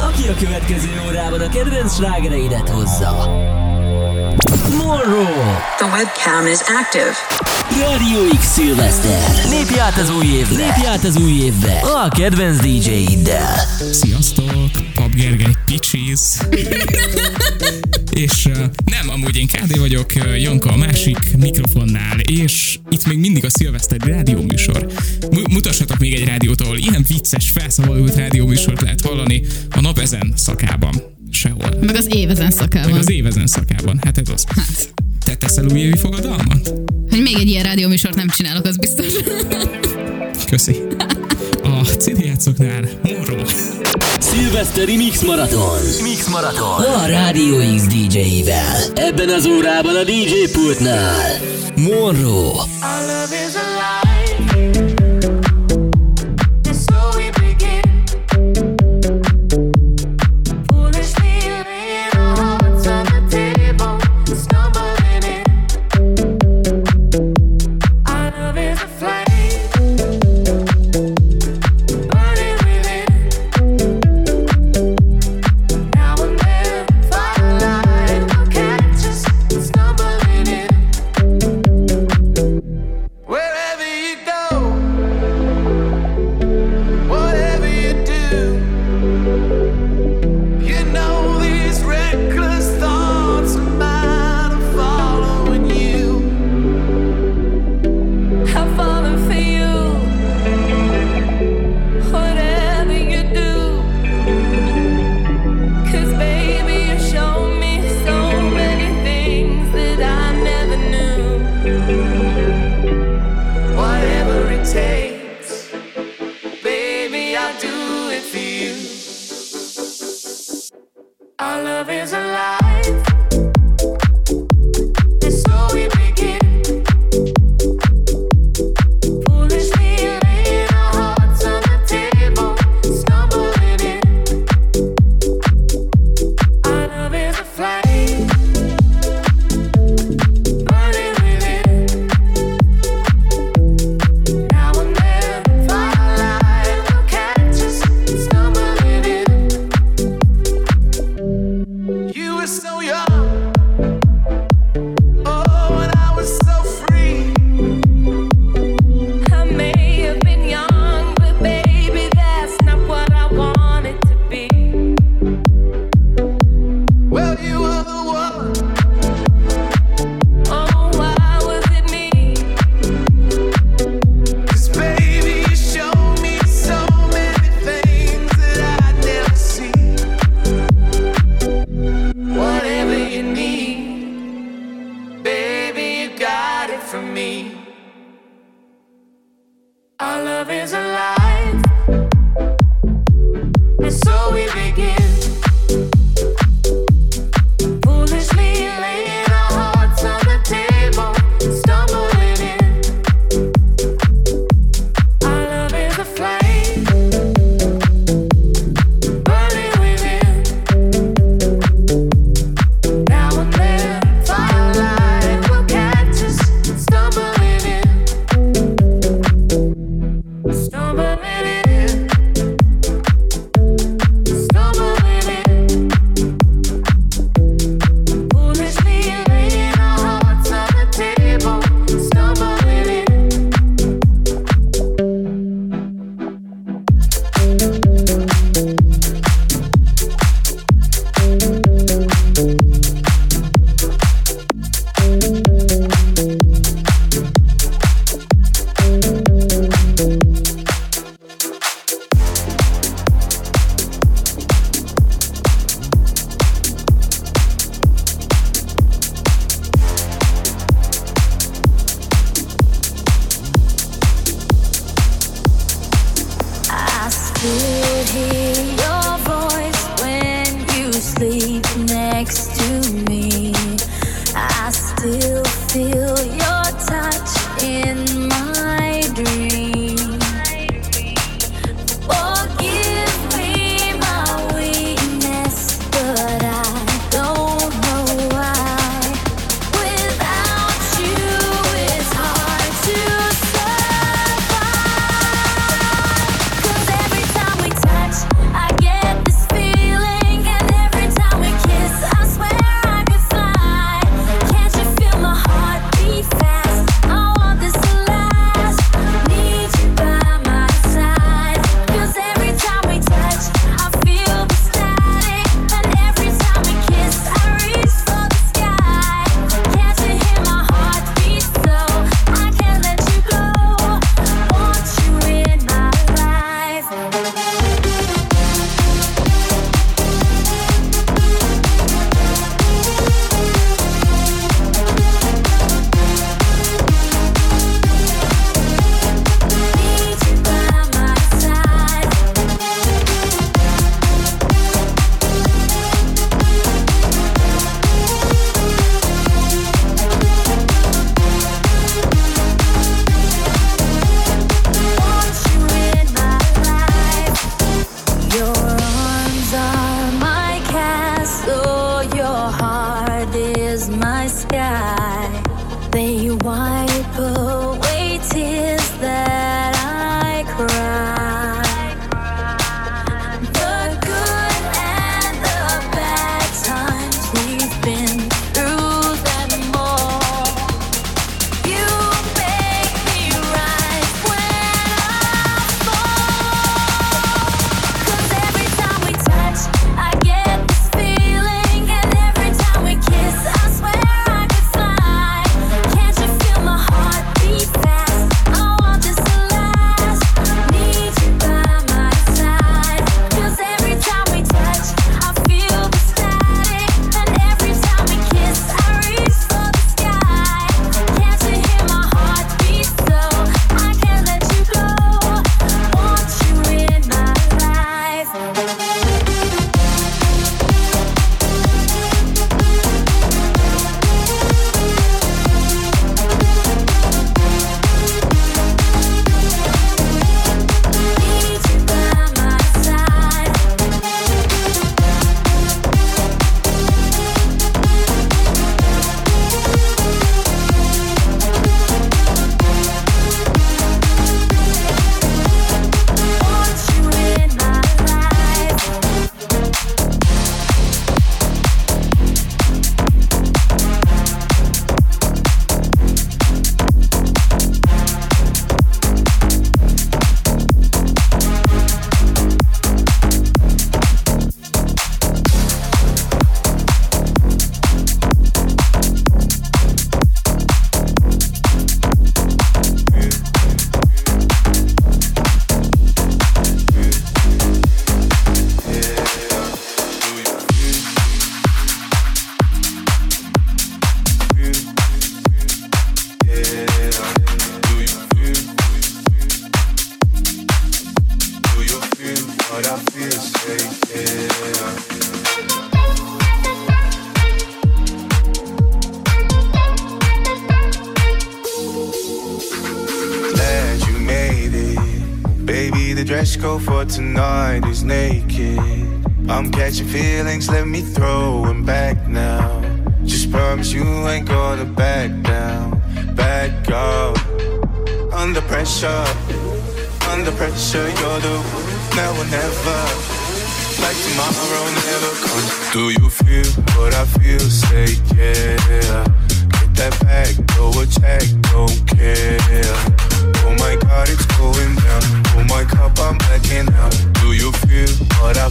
Aki a következő órában a kedvenc slágereidet hozza. Monroe. The webcam is active. Radio X Szilveszter. Lépj át az új évbe. Lépj át az új évbe. A kedvenc DJ-iddel. Sziasztok, Pap Gergely Picsiz. és nem, amúgy én KD vagyok, Janka a másik mikrofonnál, és itt még mindig a szilveszteri rádióműsor. M- mutassatok még egy rádiót, ahol ilyen vicces, felszabadult rádióműsort lehet hallani a nap ezen szakában. Sehol. Meg az év ezen szakában. Meg az év ezen szakában. Hát ez az. Hát, Te teszel újévi fogadalmat? hogy még egy ilyen rádióműsort nem csinálok, az biztos. Köszi. A CD játszoknál Morro. Szilveszteri Mix Marathon. Mix Marathon. A Radio X DJ-vel. Ebben az órában a DJ pultnál. Monroe. Our love is alive.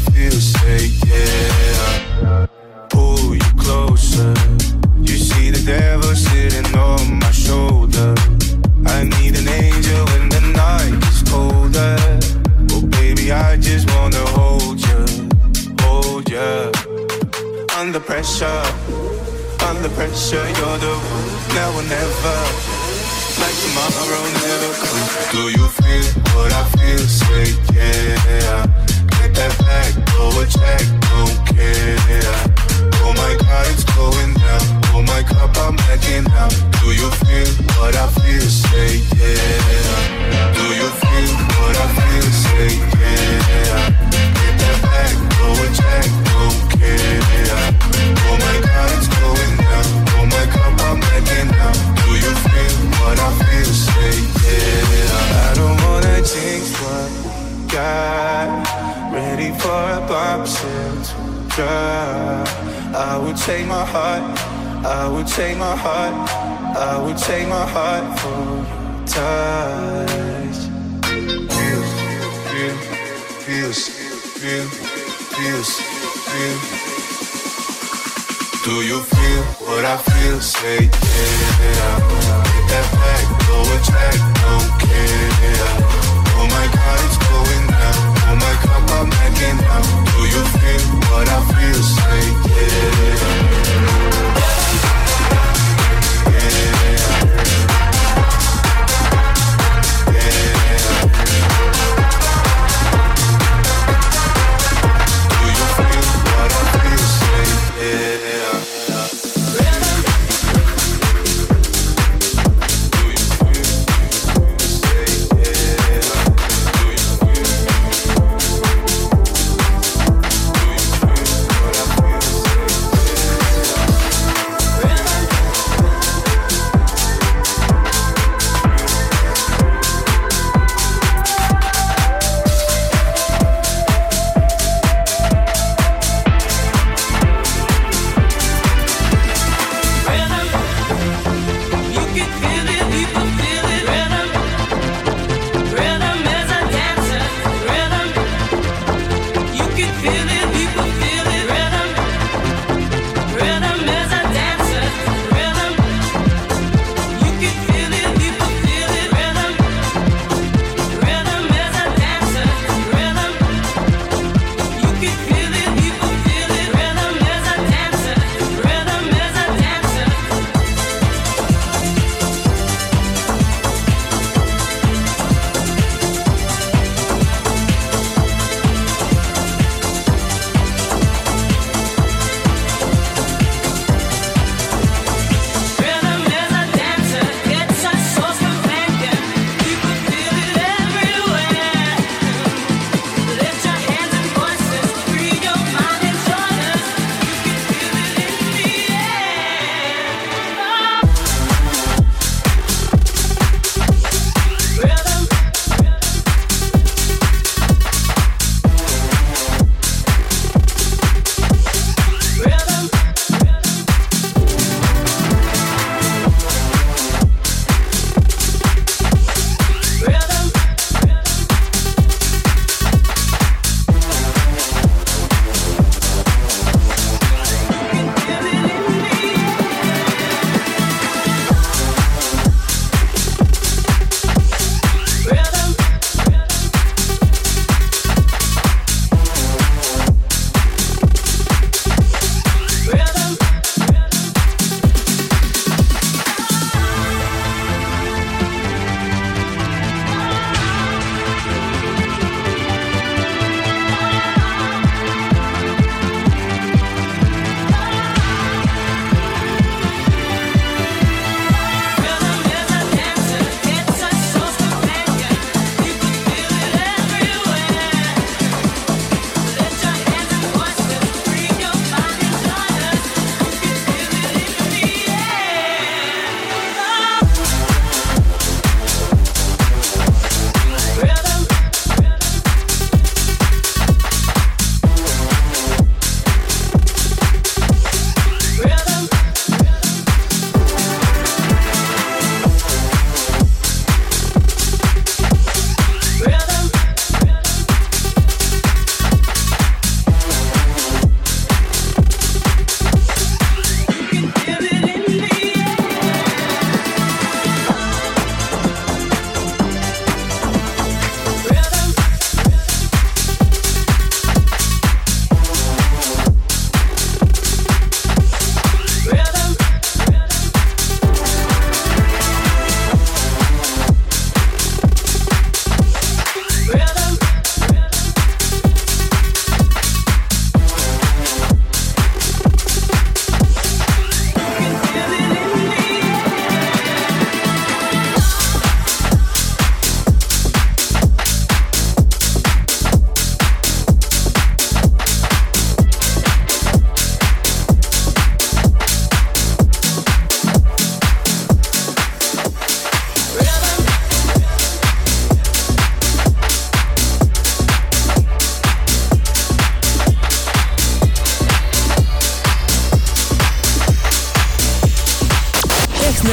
Feel? Say yeah. Pull you closer. You see the devil sitting on my shoulder. I need an angel when the night is colder. Oh baby, I just wanna hold you, hold you. Under pressure, under pressure, you're the one now or never. Like tomorrow never comes. Do you feel what I feel? Say yeah. That back, go a don't care. Oh my god, it's going down. Oh my cup, I'm backing out. Do you feel what I feel? Say yeah. Do you feel what I feel? Say yeah. Get that back, go a don't care. Oh my god, it's going down. Oh my cup, I'm backing out. Do you feel what I feel? Say yeah. I don't wanna jinx what got. Ready for a bombshell to drop. I would take my heart. I would take my heart. I would take my heart for your touch. Feels, feel, feels, feel, feels, feel. Do you feel what I feel? Say yeah. Get that back, go a check, don't care. Oh my god, it's going down. Oh my cup, I'm backing out. Do you feel what I feel? Say yeah. Yeah Do you feel what I feel? Say yeah.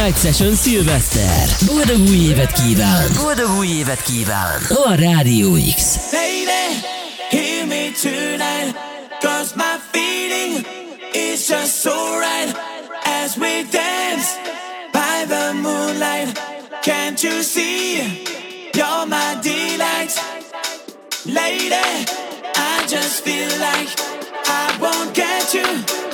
Night Session Szilveszter. Boldog új évet kíván! Boldog új évet kíván! A Rádió X. Lady, hear me tonight. Cause my feeling is just so right. As we dance by the moonlight. Can't you see? You're my delight. Lady, I just feel like I won't get you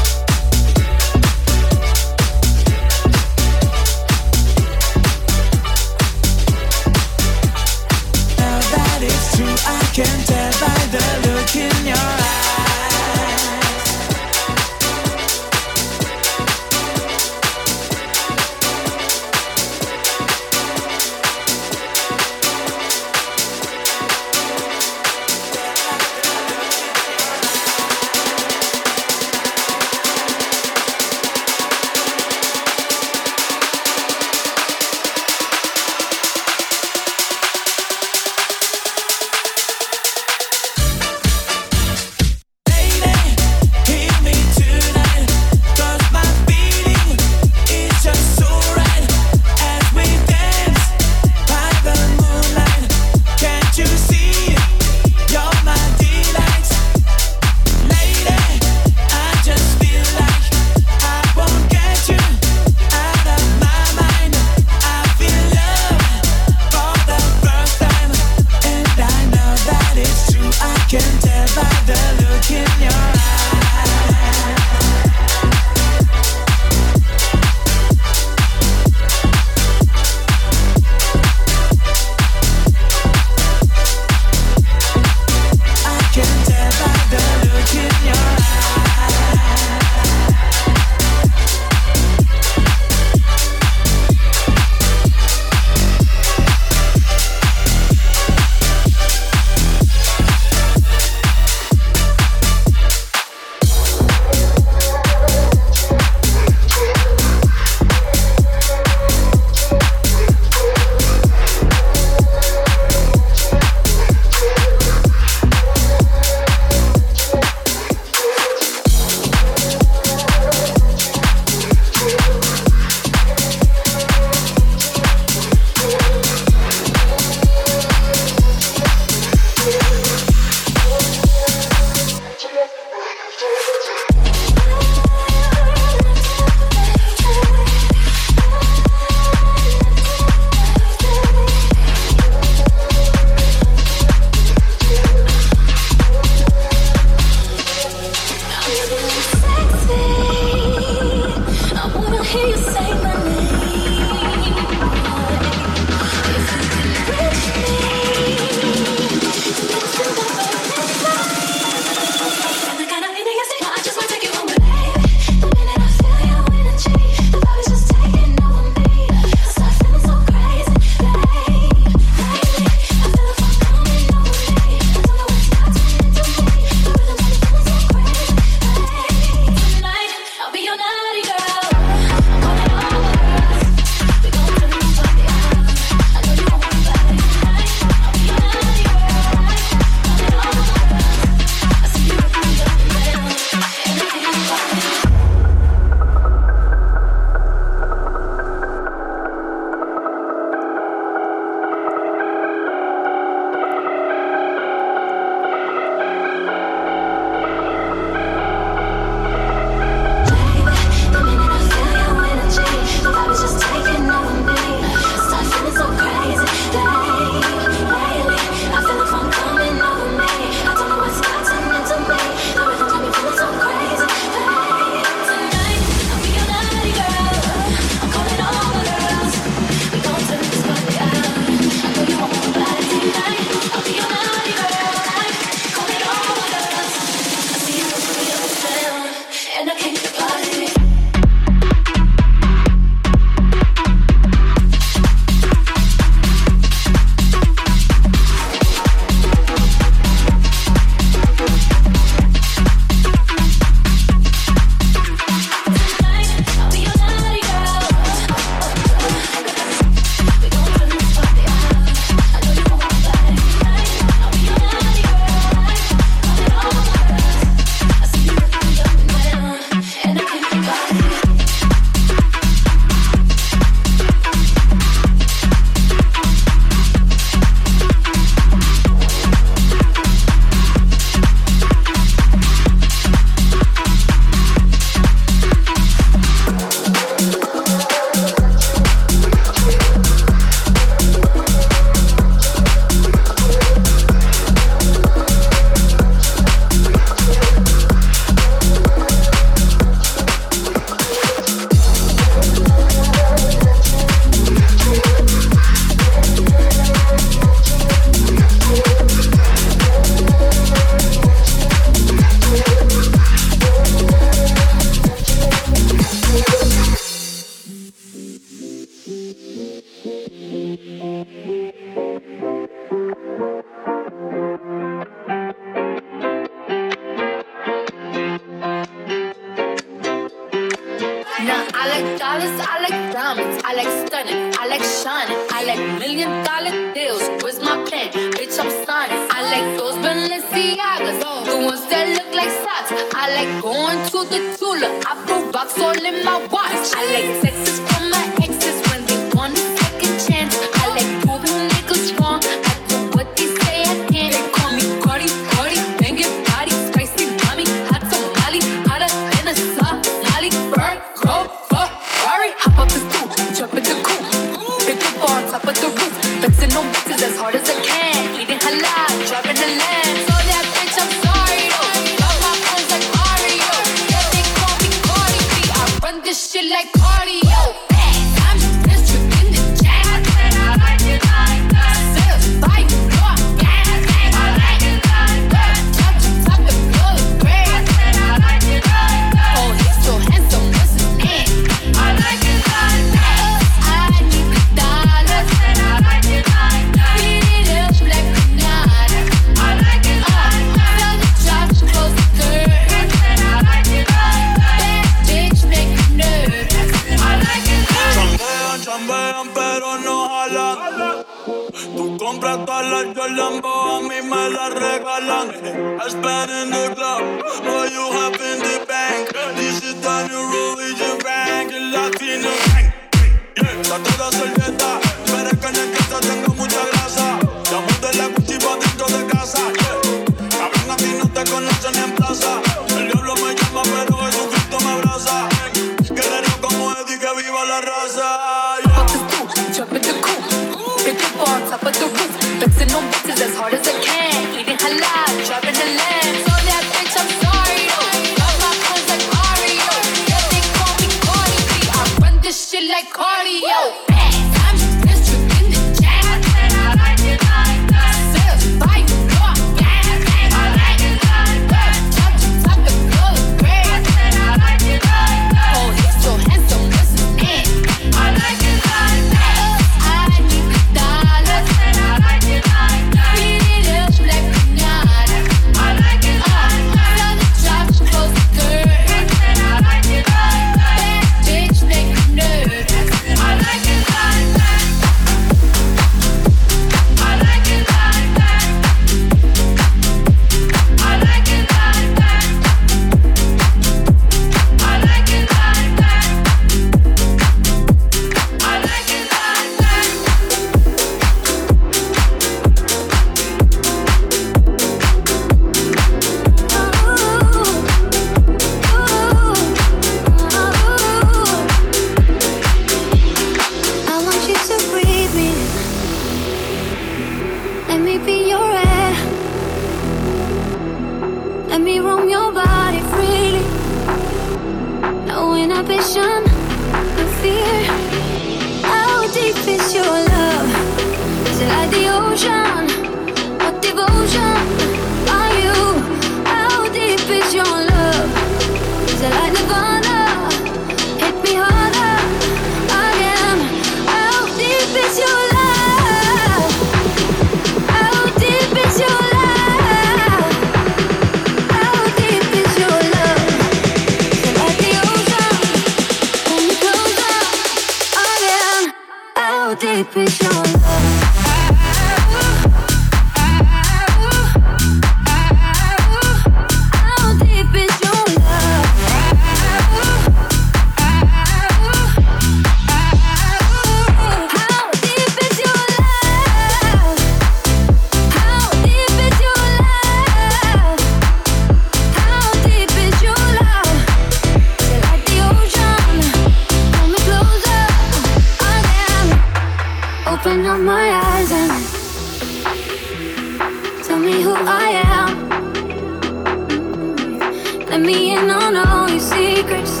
secrets.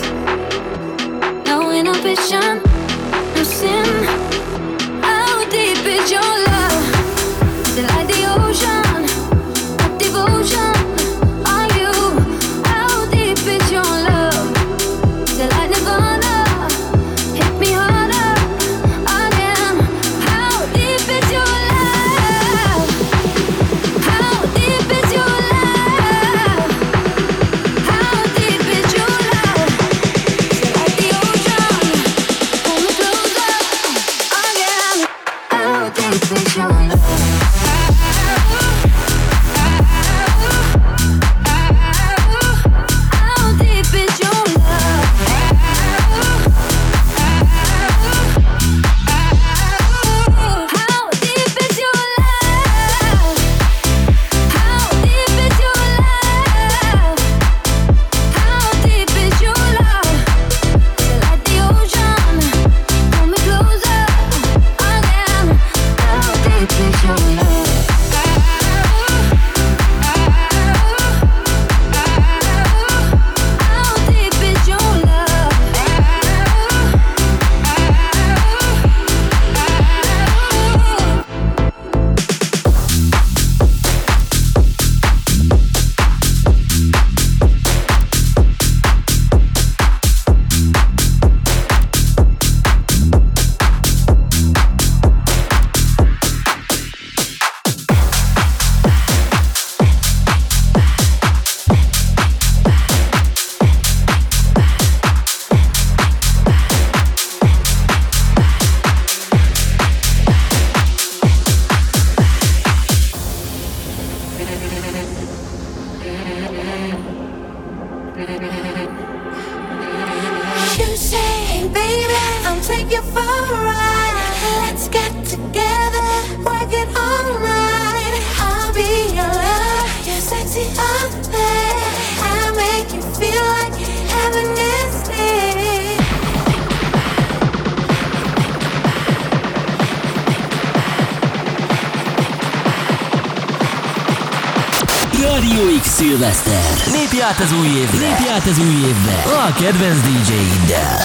No inhibition, no sin. How deep is your át az új évre! Lépj át az új évbe! A kedvenc DJ-iddel!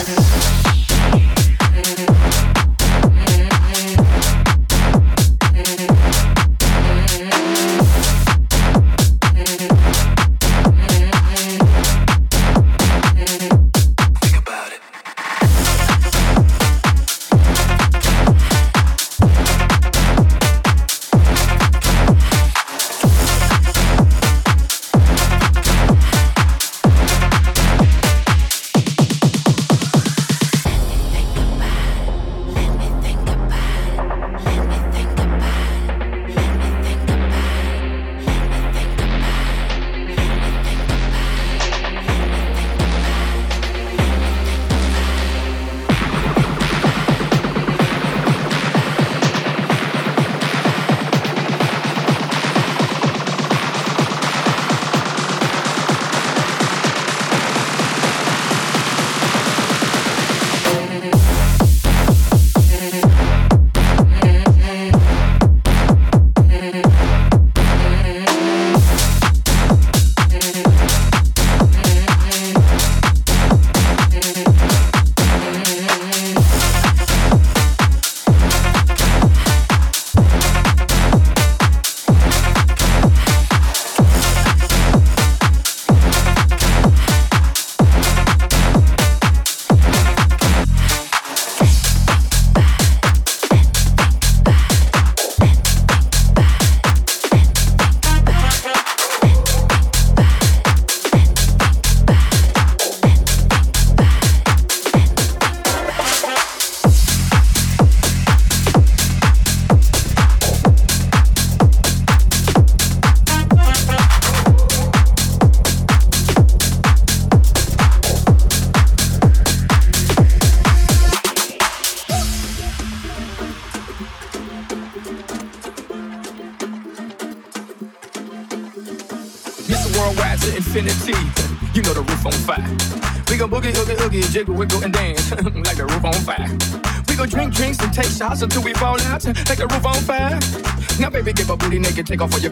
Take off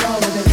be with it.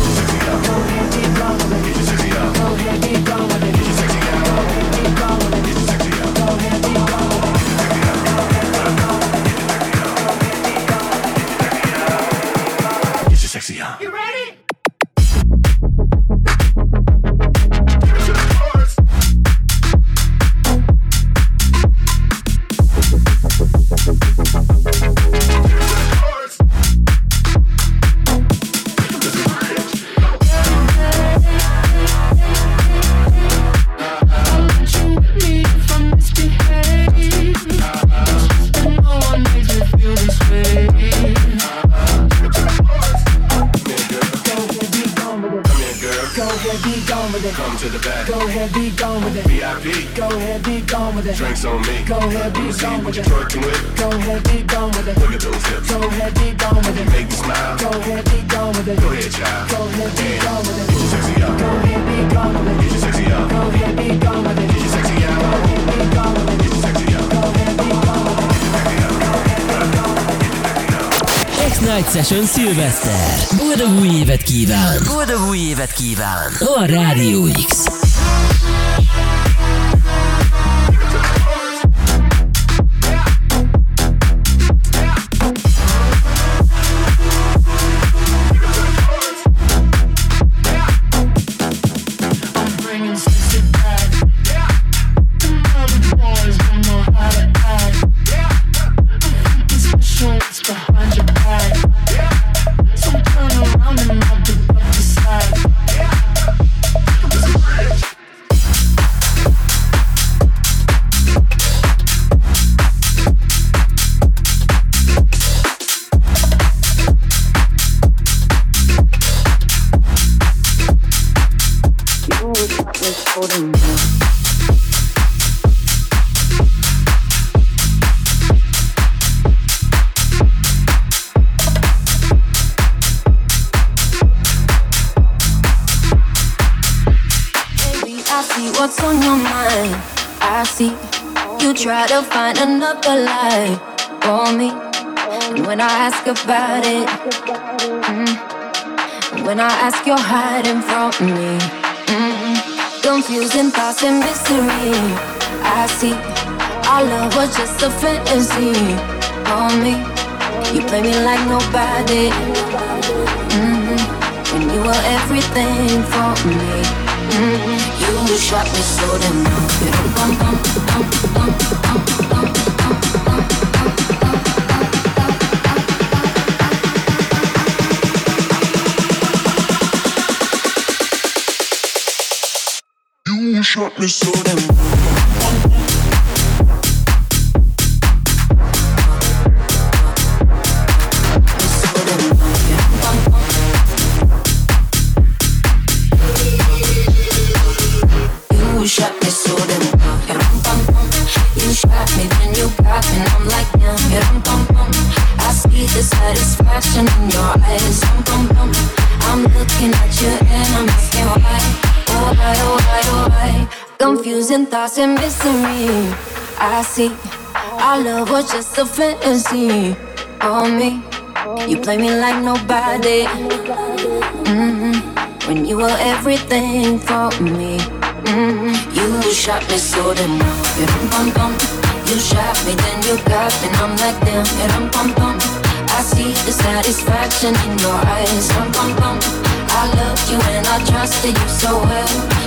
Szilveszter! Boldog új évet kíván! Boldog új évet kíván! A rádió alive for me. And when I ask about it, mm, when I ask, you're hiding from me. Mm, confusing thoughts and mystery. I see our love was just a fantasy for me. You play me like nobody. Mm-hmm. Mm, when you were everything for me. Mm-hmm. You shot me so damn. shut me so damn I see. Our love was just a fantasy for oh, me. You play me like nobody. Mm-hmm. When you were everything for me. Mm-hmm. You shot me so damn well. You shot me, then you got me, and I'm like damn. I see the satisfaction in your eyes. I love you and I trusted you so well.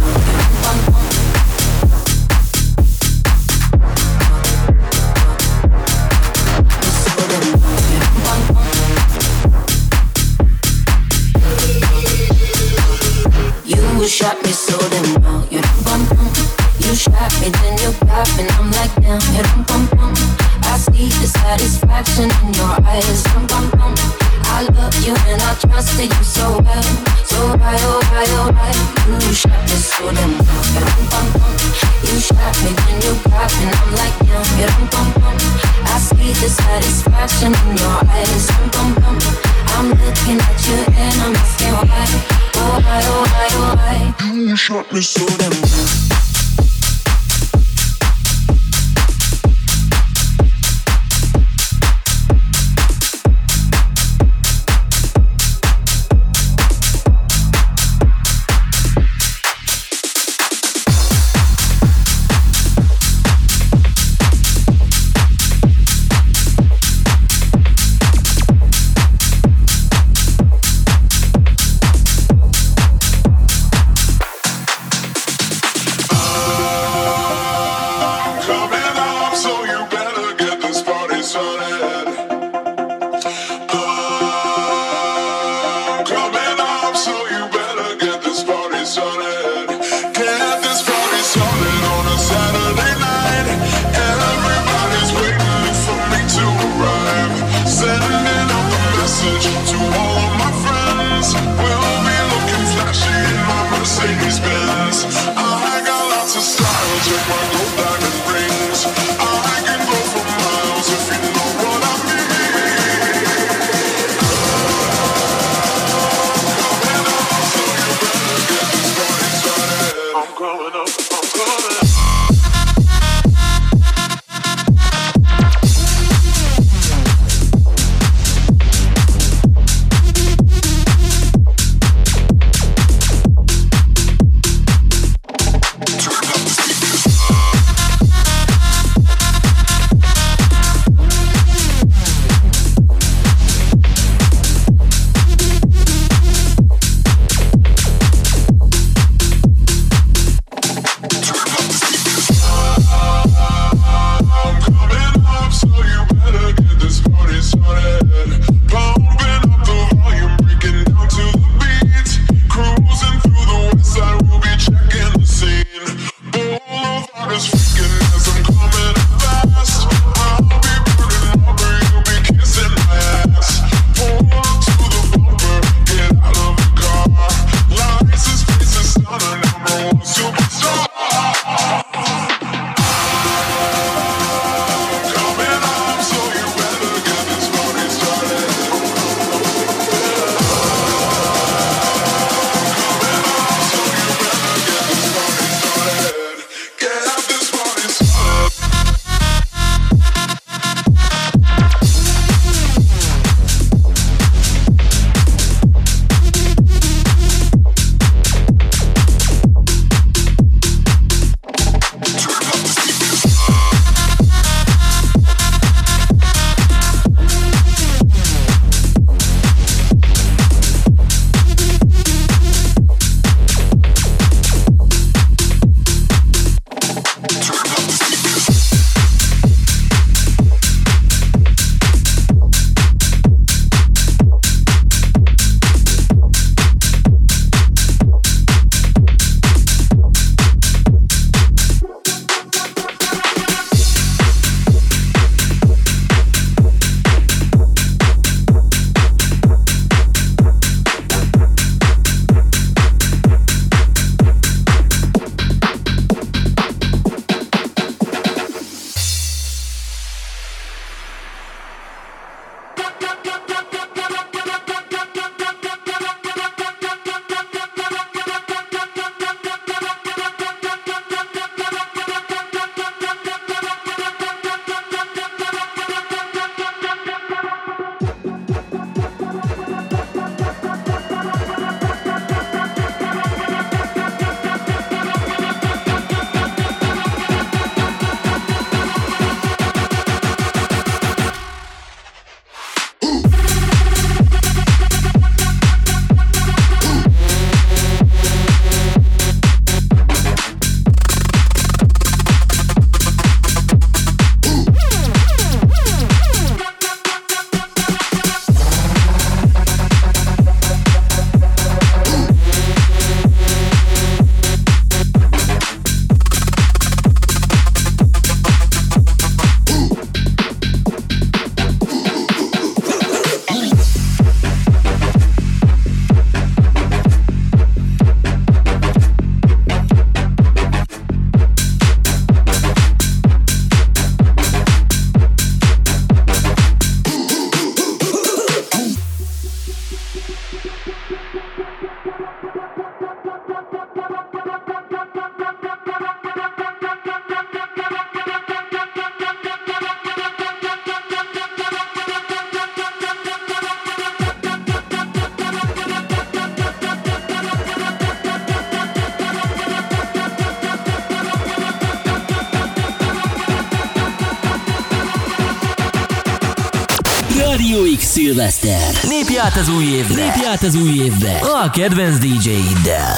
át az új évre! Lépj át az új évbe! A kedvenc DJ-iddel!